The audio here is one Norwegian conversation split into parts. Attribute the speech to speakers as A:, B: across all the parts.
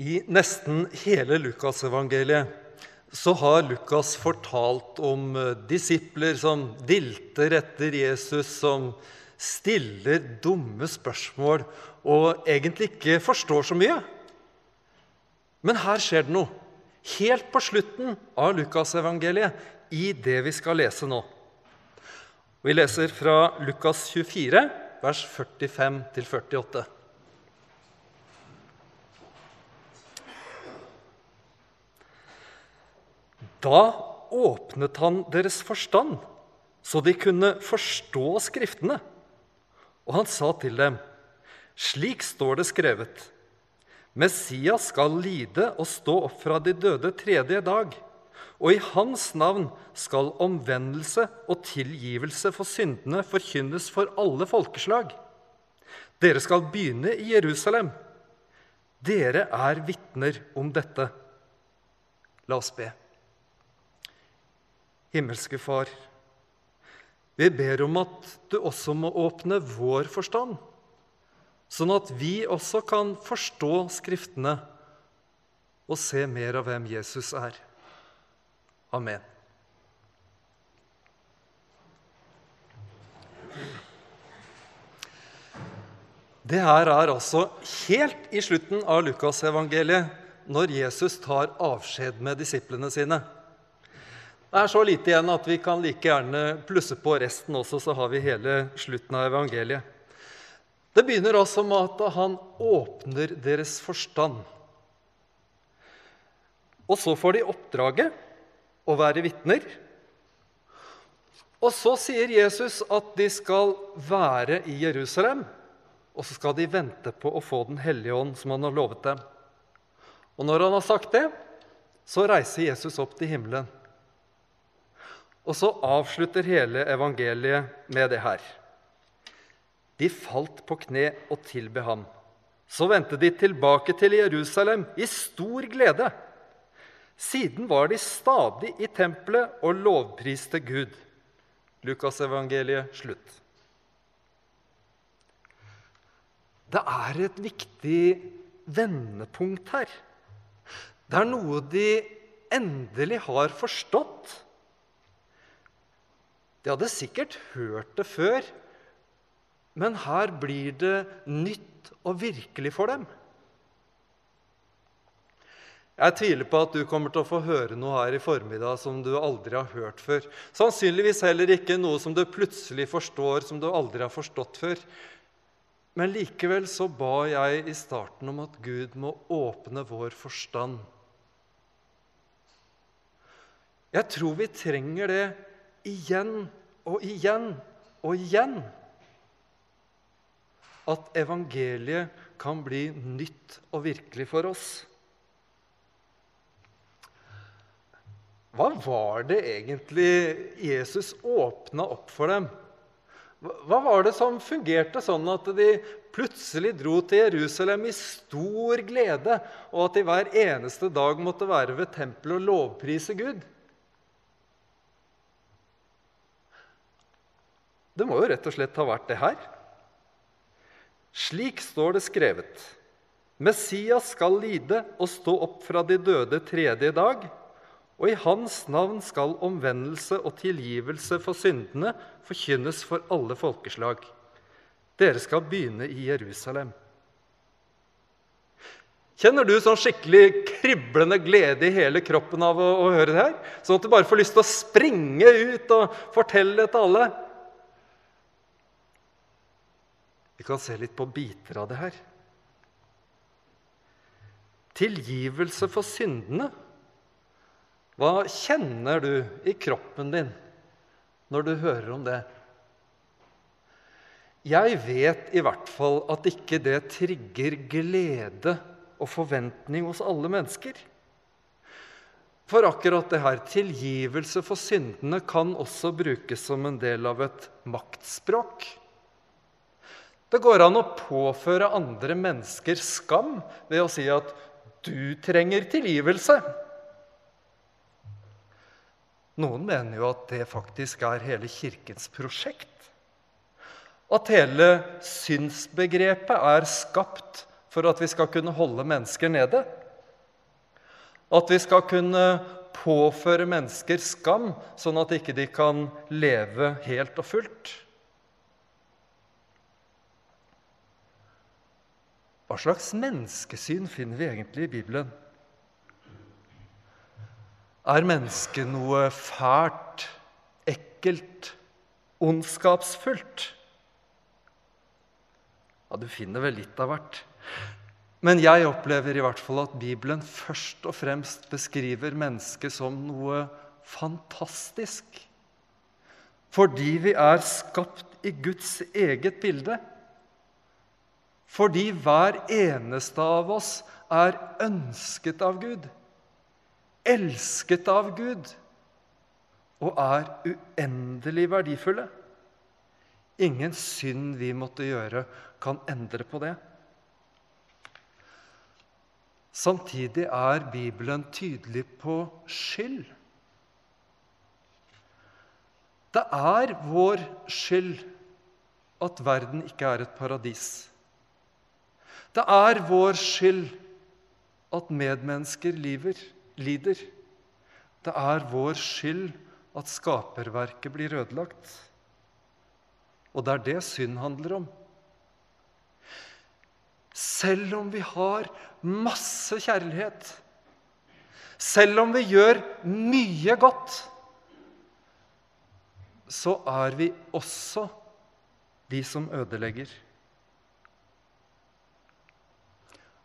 A: I nesten hele Lukasevangeliet så har Lukas fortalt om eh, disipler som dilter etter Jesus, som stiller dumme spørsmål og egentlig ikke forstår så mye. Men her skjer det noe. Helt på slutten av Lukasevangeliet, i det vi skal lese nå. Vi leser fra Lukas 24, vers 45 48. Da åpnet han deres forstand, så de kunne forstå Skriftene. Og han sa til dem, slik står det skrevet, Messias skal lide og stå opp fra de døde tredje dag, og i hans navn skal omvendelse og tilgivelse for syndene forkynnes for alle folkeslag. Dere skal begynne i Jerusalem. Dere er vitner om dette. La oss be. Himmelske Far, vi ber om at du også må åpne vår forstand, sånn at vi også kan forstå Skriftene og se mer av hvem Jesus er. Amen. Det her er altså helt i slutten av Lukasevangeliet, når Jesus tar avskjed med disiplene sine. Det er så lite igjen at vi kan like gjerne plusse på resten også, så har vi hele slutten av evangeliet. Det begynner altså med at han åpner deres forstand. Og så får de oppdraget å være vitner. Og så sier Jesus at de skal være i Jerusalem, og så skal de vente på å få Den hellige ånd, som han har lovet dem. Og når han har sagt det, så reiser Jesus opp til himmelen. Og så avslutter hele evangeliet med det her. De falt på kne og tilbe ham. Så vendte de tilbake til Jerusalem i stor glede. Siden var de stadig i tempelet og lovpriste Gud. Lukasevangeliet slutt. Det er et viktig vendepunkt her. Det er noe de endelig har forstått de hadde sikkert hørt det før, men her blir det nytt og virkelig for dem. Jeg tviler på at du kommer til å få høre noe her i formiddag som du aldri har hørt før. Sannsynligvis heller ikke noe som du plutselig forstår, som du aldri har forstått før. Men likevel så ba jeg i starten om at Gud må åpne vår forstand. Jeg tror vi trenger det igjen og igjen og igjen at evangeliet kan bli nytt og virkelig for oss. Hva var det egentlig Jesus åpna opp for dem? Hva var det som fungerte sånn at de plutselig dro til Jerusalem i stor glede, og at de hver eneste dag måtte være ved tempelet og lovprise Gud? Det må jo rett og slett ha vært det her. Slik står det skrevet. Messias skal lide og stå opp fra de døde tredje dag, og i hans navn skal omvendelse og tilgivelse for syndene forkynnes for alle folkeslag. Dere skal begynne i Jerusalem. Kjenner du sånn skikkelig kriblende glede i hele kroppen av å, å høre det her? Sånn at du bare får lyst til å springe ut og fortelle det til alle? Vi kan se litt på biter av det her. Tilgivelse for syndene. Hva kjenner du i kroppen din når du hører om det? Jeg vet i hvert fall at ikke det trigger glede og forventning hos alle mennesker. For akkurat det her, tilgivelse for syndene, kan også brukes som en del av et maktspråk. Det går an å påføre andre mennesker skam ved å si at 'du trenger tilgivelse'. Noen mener jo at det faktisk er hele Kirkens prosjekt. At hele synsbegrepet er skapt for at vi skal kunne holde mennesker nede. At vi skal kunne påføre mennesker skam, sånn at ikke de kan leve helt og fullt. Hva slags menneskesyn finner vi egentlig i Bibelen? Er mennesket noe fælt, ekkelt, ondskapsfullt? Ja, du finner vel litt av hvert. Men jeg opplever i hvert fall at Bibelen først og fremst beskriver mennesket som noe fantastisk. Fordi vi er skapt i Guds eget bilde. Fordi hver eneste av oss er ønsket av Gud, elsket av Gud og er uendelig verdifulle. Ingen synd vi måtte gjøre, kan endre på det. Samtidig er Bibelen tydelig på skyld. Det er vår skyld at verden ikke er et paradis. Det er vår skyld at medmennesker lider. Det er vår skyld at skaperverket blir ødelagt. Og det er det synd handler om. Selv om vi har masse kjærlighet, selv om vi gjør mye godt, så er vi også de som ødelegger.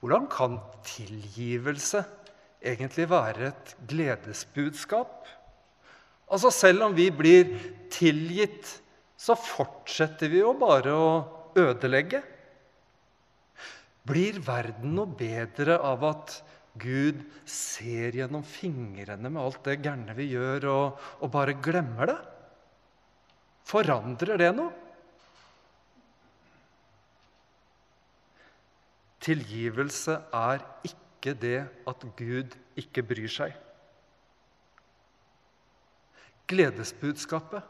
A: Hvordan kan tilgivelse egentlig være et gledesbudskap? Altså Selv om vi blir tilgitt, så fortsetter vi jo bare å ødelegge. Blir verden noe bedre av at Gud ser gjennom fingrene med alt det gærne vi gjør, og, og bare glemmer det? Forandrer det noe? Tilgivelse er ikke det at Gud ikke bryr seg. Gledesbudskapet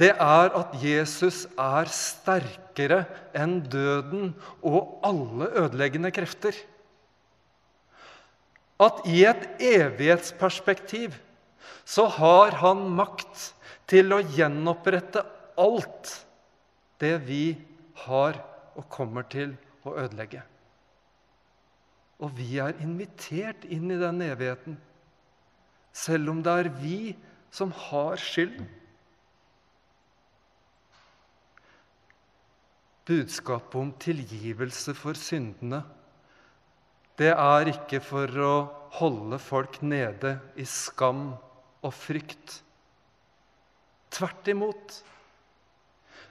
A: det er at Jesus er sterkere enn døden og alle ødeleggende krefter. At i et evighetsperspektiv så har han makt til å gjenopprette alt det vi har og kommer til å ødelegge. Og vi er invitert inn i den evigheten, selv om det er vi som har skylden. Budskapet om tilgivelse for syndene, det er ikke for å holde folk nede i skam og frykt. Tvert imot.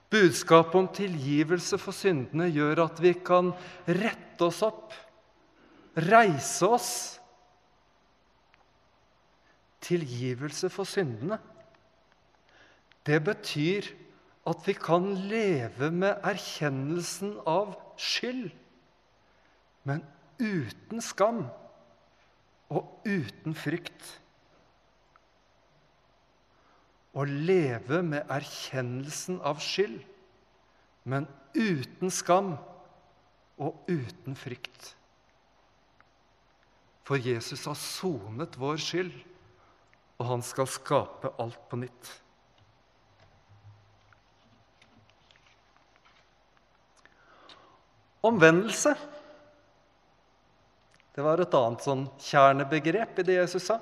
A: Budskapet om tilgivelse for syndene gjør at vi kan rette oss opp, reise oss. Tilgivelse for syndene, det betyr at vi kan leve med erkjennelsen av skyld, men uten skam og uten frykt. Å leve med erkjennelsen av skyld, men uten skam og uten frykt. For Jesus har sonet vår skyld, og han skal skape alt på nytt. Omvendelse det var et annet sånn kjernebegrep i det Jesus sa.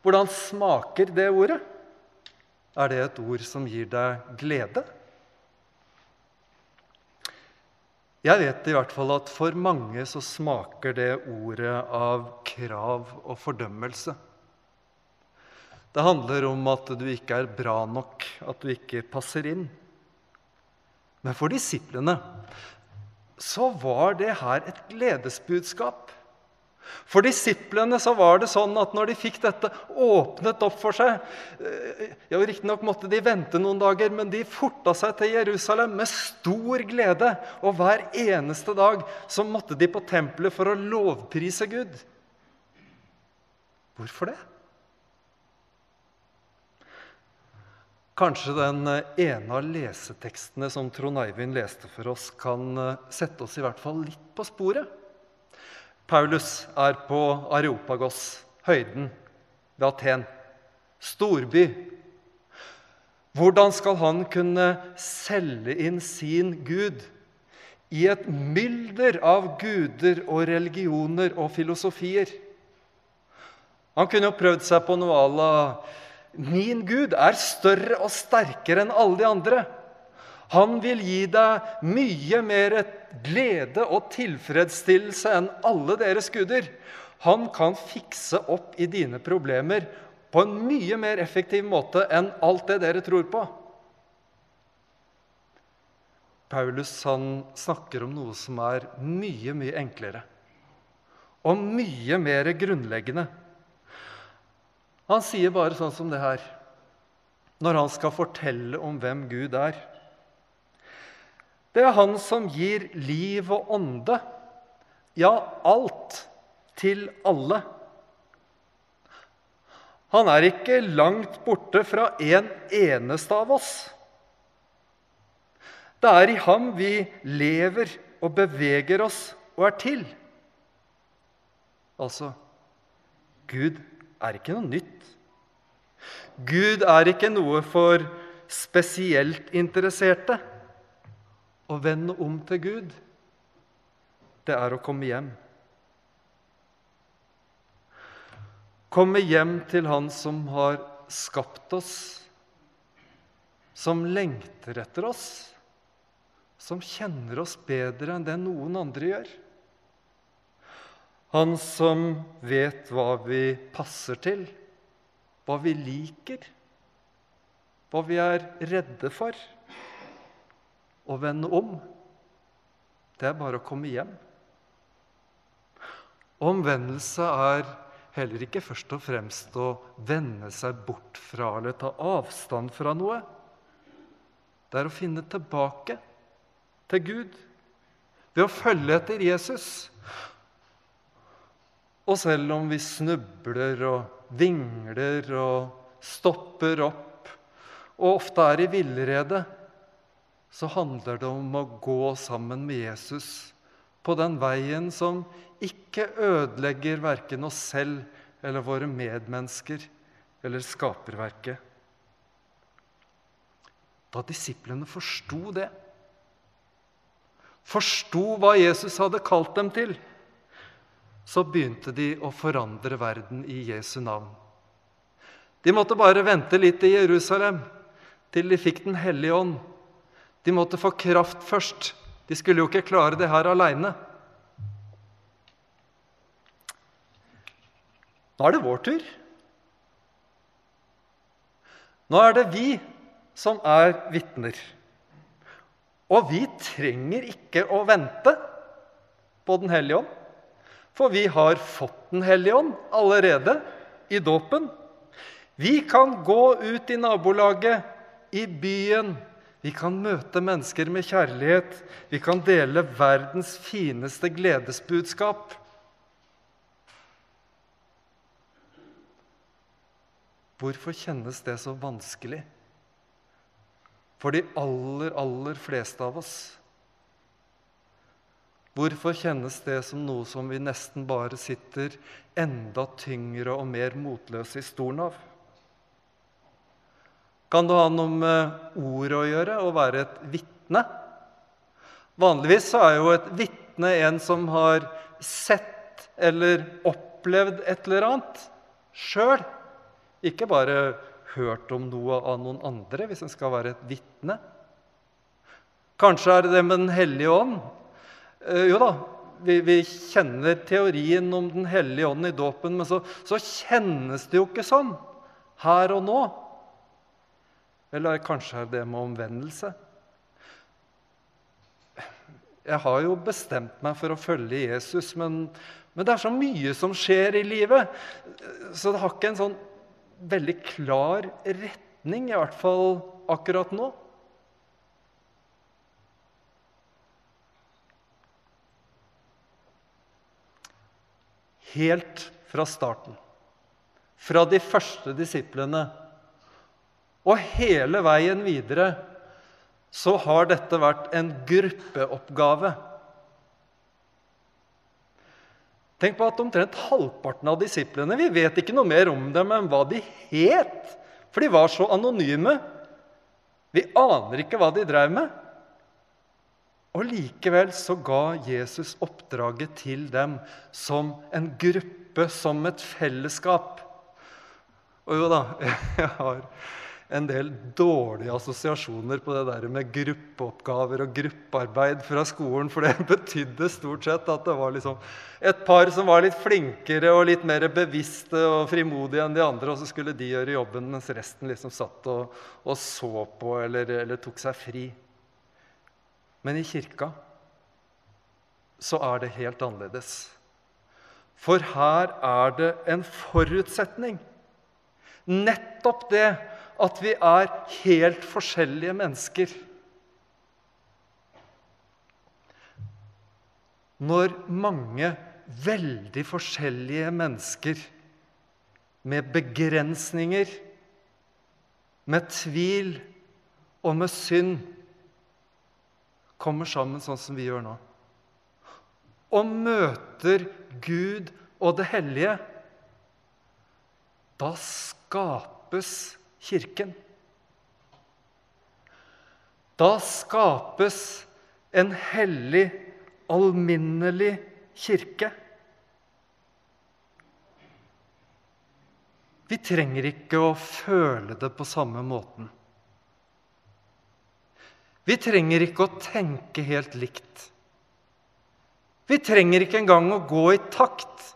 A: Hvordan smaker det ordet? Er det et ord som gir deg glede? Jeg vet i hvert fall at for mange så smaker det ordet av krav og fordømmelse. Det handler om at du ikke er bra nok, at du ikke passer inn. Men for disiplene så var det her et gledesbudskap. For disiplene så var det sånn at når de fikk dette åpnet opp for seg eh, ja, Riktignok måtte de vente noen dager, men de forta seg til Jerusalem med stor glede. Og hver eneste dag så måtte de på tempelet for å lovprise Gud. Hvorfor det? Kanskje den eh, ene av lesetekstene som Trond Eivind leste for oss, kan eh, sette oss i hvert fall litt på sporet. Paulus er på Areopagos, høyden ved Aten, storby. Hvordan skal han kunne selge inn sin Gud i et mylder av guder og religioner og filosofier? Han kunne jo prøvd seg på noe à la Min Gud er større og sterkere enn alle de andre. Han vil gi deg mye mer glede og tilfredsstillelse enn alle deres guder. Han kan fikse opp i dine problemer på en mye mer effektiv måte enn alt det dere tror på. Paulus snakker om noe som er mye, mye enklere og mye mer grunnleggende. Han sier bare sånn som det her når han skal fortelle om hvem Gud er. Det er han som gir liv og ånde, ja, alt, til alle. Han er ikke langt borte fra en eneste av oss. Det er i ham vi lever og beveger oss og er til. Altså Gud er ikke noe nytt. Gud er ikke noe for spesielt interesserte. Å vende om til Gud, det er å komme hjem. Komme hjem til Han som har skapt oss, som lengter etter oss, som kjenner oss bedre enn det noen andre gjør. Han som vet hva vi passer til hva vi liker, hva vi er redde for. Å vende om, det er bare å komme hjem. Omvendelse er heller ikke først og fremst å vende seg bort fra eller ta avstand fra noe. Det er å finne tilbake til Gud ved å følge etter Jesus. Og selv om vi snubler og vingler og stopper opp og ofte er i villrede, så handler det om å gå sammen med Jesus på den veien som ikke ødelegger verken oss selv eller våre medmennesker eller skaperverket. Da disiplene forsto det, forsto hva Jesus hadde kalt dem til, så begynte de å forandre verden i Jesu navn. De måtte bare vente litt i Jerusalem til de fikk Den hellige ånd. De måtte få kraft først. De skulle jo ikke klare det her aleine. Nå er det vår tur. Nå er det vi som er vitner. Og vi trenger ikke å vente på Den hellige ånd. For vi har fått Den hellige ånd allerede i dåpen. Vi kan gå ut i nabolaget, i byen. Vi kan møte mennesker med kjærlighet. Vi kan dele verdens fineste gledesbudskap. Hvorfor kjennes det så vanskelig for de aller, aller fleste av oss? Hvorfor kjennes det som noe som vi nesten bare sitter enda tyngre og mer motløse i stolen av? Kan det ha noe med ordet å gjøre, å være et vitne? Vanligvis er jo et vitne en som har sett eller opplevd et eller annet sjøl. Ikke bare hørt om noe av noen andre, hvis en skal være et vitne. Kanskje er det det med Den hellige ånd Eh, jo da, vi, vi, kjenner teorien om Den hellige ånd i dåpen, men så, så, kjennes det jo ikke sånn her og nå. Eller kanskje det med omvendelse? Jeg har jo bestemt meg for å følge Jesus, men, men det er så mye som skjer i livet, så det har ikke en sånn veldig klar retning, i hvert fall akkurat nå. helt fra starten. Fra de første disiplene og hele veien videre så har dette vært en gruppeoppgave. Tenk på at omtrent halvparten av disiplene Vi vet ikke noe mer om dem enn hva de het, for de var så anonyme. Vi aner ikke hva de drev med. Og likevel så ga Jesus oppdraget til dem som en gruppe, som et fellesskap. Og jo da, jeg har en del dårlige assosiasjoner på det der med gruppeoppgaver og gruppearbeid fra skolen. For det betydde stort sett at det var liksom et par som var litt flinkere og litt mer bevisste og frimodige enn de andre, og så skulle de gjøre jobben mens resten liksom satt og, og så på eller, eller tok seg fri. Men i kirka så er det helt annerledes. For her er det en forutsetning. Nettopp det at vi er helt forskjellige mennesker. Når mange veldig forskjellige mennesker med begrensninger, med tvil og med synd kommer sammen sånn som vi gjør nå, og møter Gud og det hellige, da skapes Kirken. Da skapes en hellig, alminnelig kirke. Vi trenger ikke å føle det på samme måten. Vi trenger ikke å tenke helt likt. Vi trenger ikke engang å gå i takt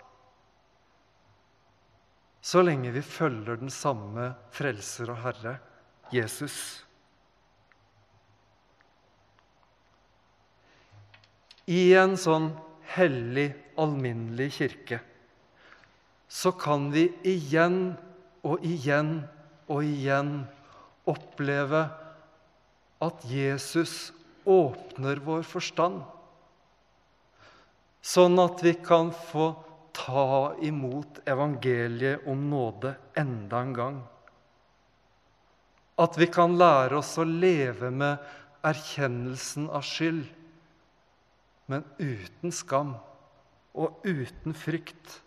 A: så lenge vi følger den samme Frelser og Herre, Jesus. I en sånn hellig, alminnelig kirke så kan vi igjen og igjen og igjen oppleve at Jesus åpner vår forstand, sånn at vi kan få ta imot evangeliet om nåde enda en gang. At vi kan lære oss å leve med erkjennelsen av skyld, men uten skam og uten frykt.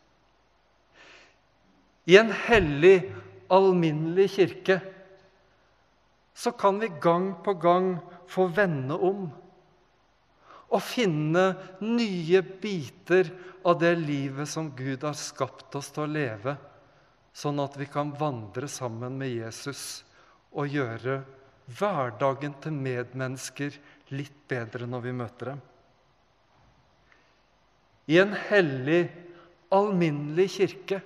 A: I en hellig, alminnelig kirke så kan vi gang på gang få vende om og finne nye biter av det livet som Gud har skapt oss til å leve, sånn at vi kan vandre sammen med Jesus og gjøre hverdagen til medmennesker litt bedre når vi møter dem. I en hellig, alminnelig kirke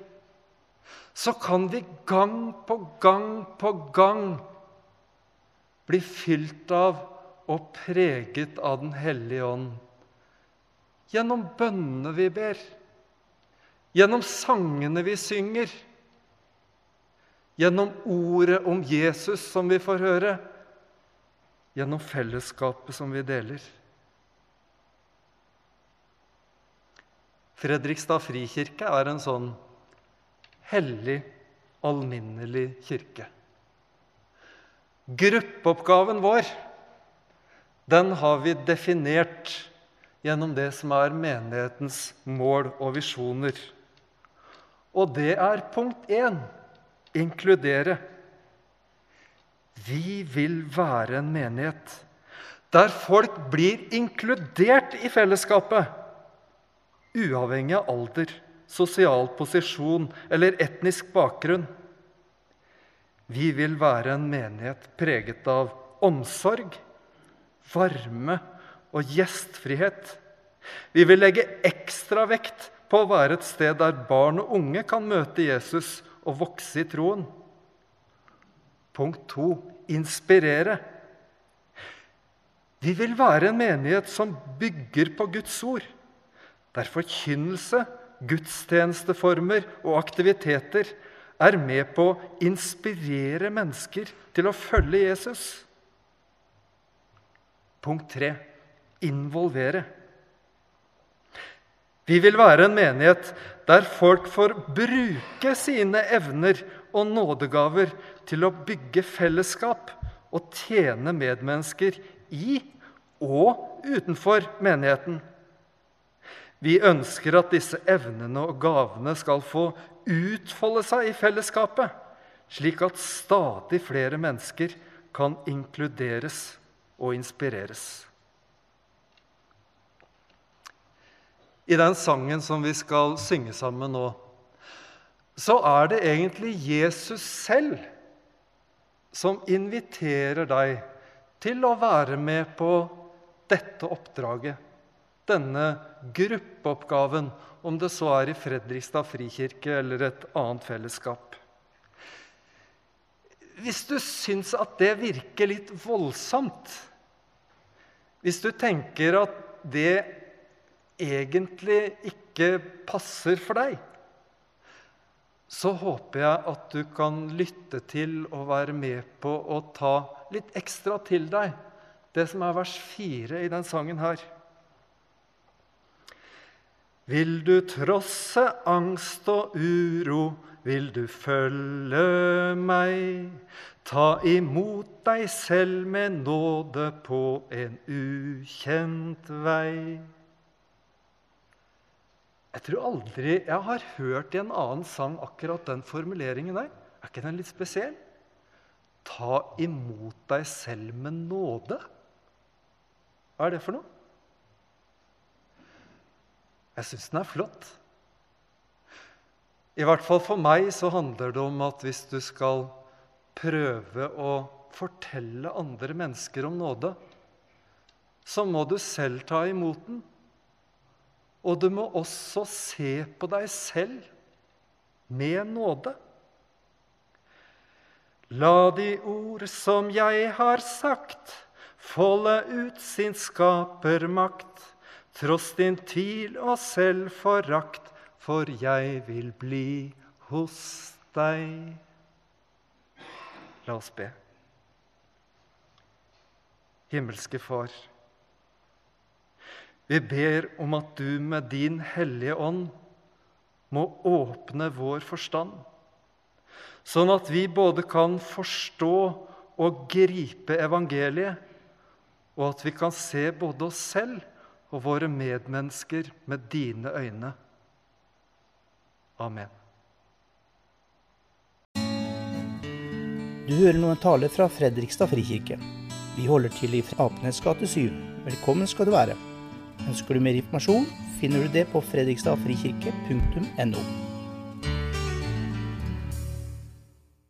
A: så kan vi gang på gang på gang bli fylt av og preget av Den hellige ånd. Gjennom bønnene vi ber, gjennom sangene vi synger, gjennom ordet om Jesus som vi får høre, gjennom fellesskapet som vi deler. Fredrikstad frikirke er en sånn hellig, alminnelig kirke. Gruppeoppgaven vår den har vi definert gjennom det som er menighetens mål og visjoner. Og det er punkt én inkludere. Vi vil være en menighet der folk blir inkludert i fellesskapet, uavhengig av alder, sosial posisjon eller etnisk bakgrunn. Vi vil være en menighet preget av omsorg, varme og gjestfrihet. Vi vil legge ekstra vekt på å være et sted der barn og unge kan møte Jesus og vokse i troen. Punkt to inspirere. Vi vil være en menighet som bygger på Guds ord, der forkynnelse, gudstjenesteformer og aktiviteter er med på å inspirere mennesker til å følge Jesus. Punkt tre involvere. Vi vil være en menighet der folk får bruke sine evner og nådegaver til å bygge fellesskap og tjene medmennesker i og utenfor menigheten. Vi ønsker at disse evnene og gavene skal få utfolde seg i fellesskapet, slik at stadig flere mennesker kan inkluderes og inspireres. I den sangen som vi skal synge sammen nå, så er det egentlig Jesus selv som inviterer deg til å være med på dette oppdraget, denne gruppeoppgaven, om det så er i Fredrikstad frikirke eller et annet fellesskap. Hvis du syns at det virker litt voldsomt, hvis du tenker at det egentlig ikke passer for deg, så håper jeg at du kan lytte til og være med på å ta litt ekstra til deg det som er vers fire i den sangen her. Vil du trosse angst og uro, vil du følge meg? Ta imot deg selv med nåde på en ukjent vei. Jeg tror aldri jeg har hørt i en annen sang akkurat den formuleringen der. Er ikke den litt spesiell? Ta imot deg selv med nåde. Hva er det for noe? Jeg syns den er flott. I hvert fall for meg så handler det om at hvis du skal prøve å fortelle andre mennesker om nåde, så må du selv ta imot den. Og du må også se på deg selv med nåde. La de ord som jeg har sagt, folde ut sin skapermakt tross din tvil og selvforakt, for jeg vil bli hos deg. La oss be. Himmelske Far. Vi ber om at du med din Hellige Ånd må åpne vår forstand, sånn at vi både kan forstå og gripe evangeliet, og at vi kan se både oss selv og våre medmennesker med dine øyne. Amen.
B: Du hører nå en tale fra Fredrikstad frikirke. Vi holder til i Apenes gate 7. Velkommen skal du være. Ønsker du mer informasjon, finner du det på fredrikstadfrikirke.no.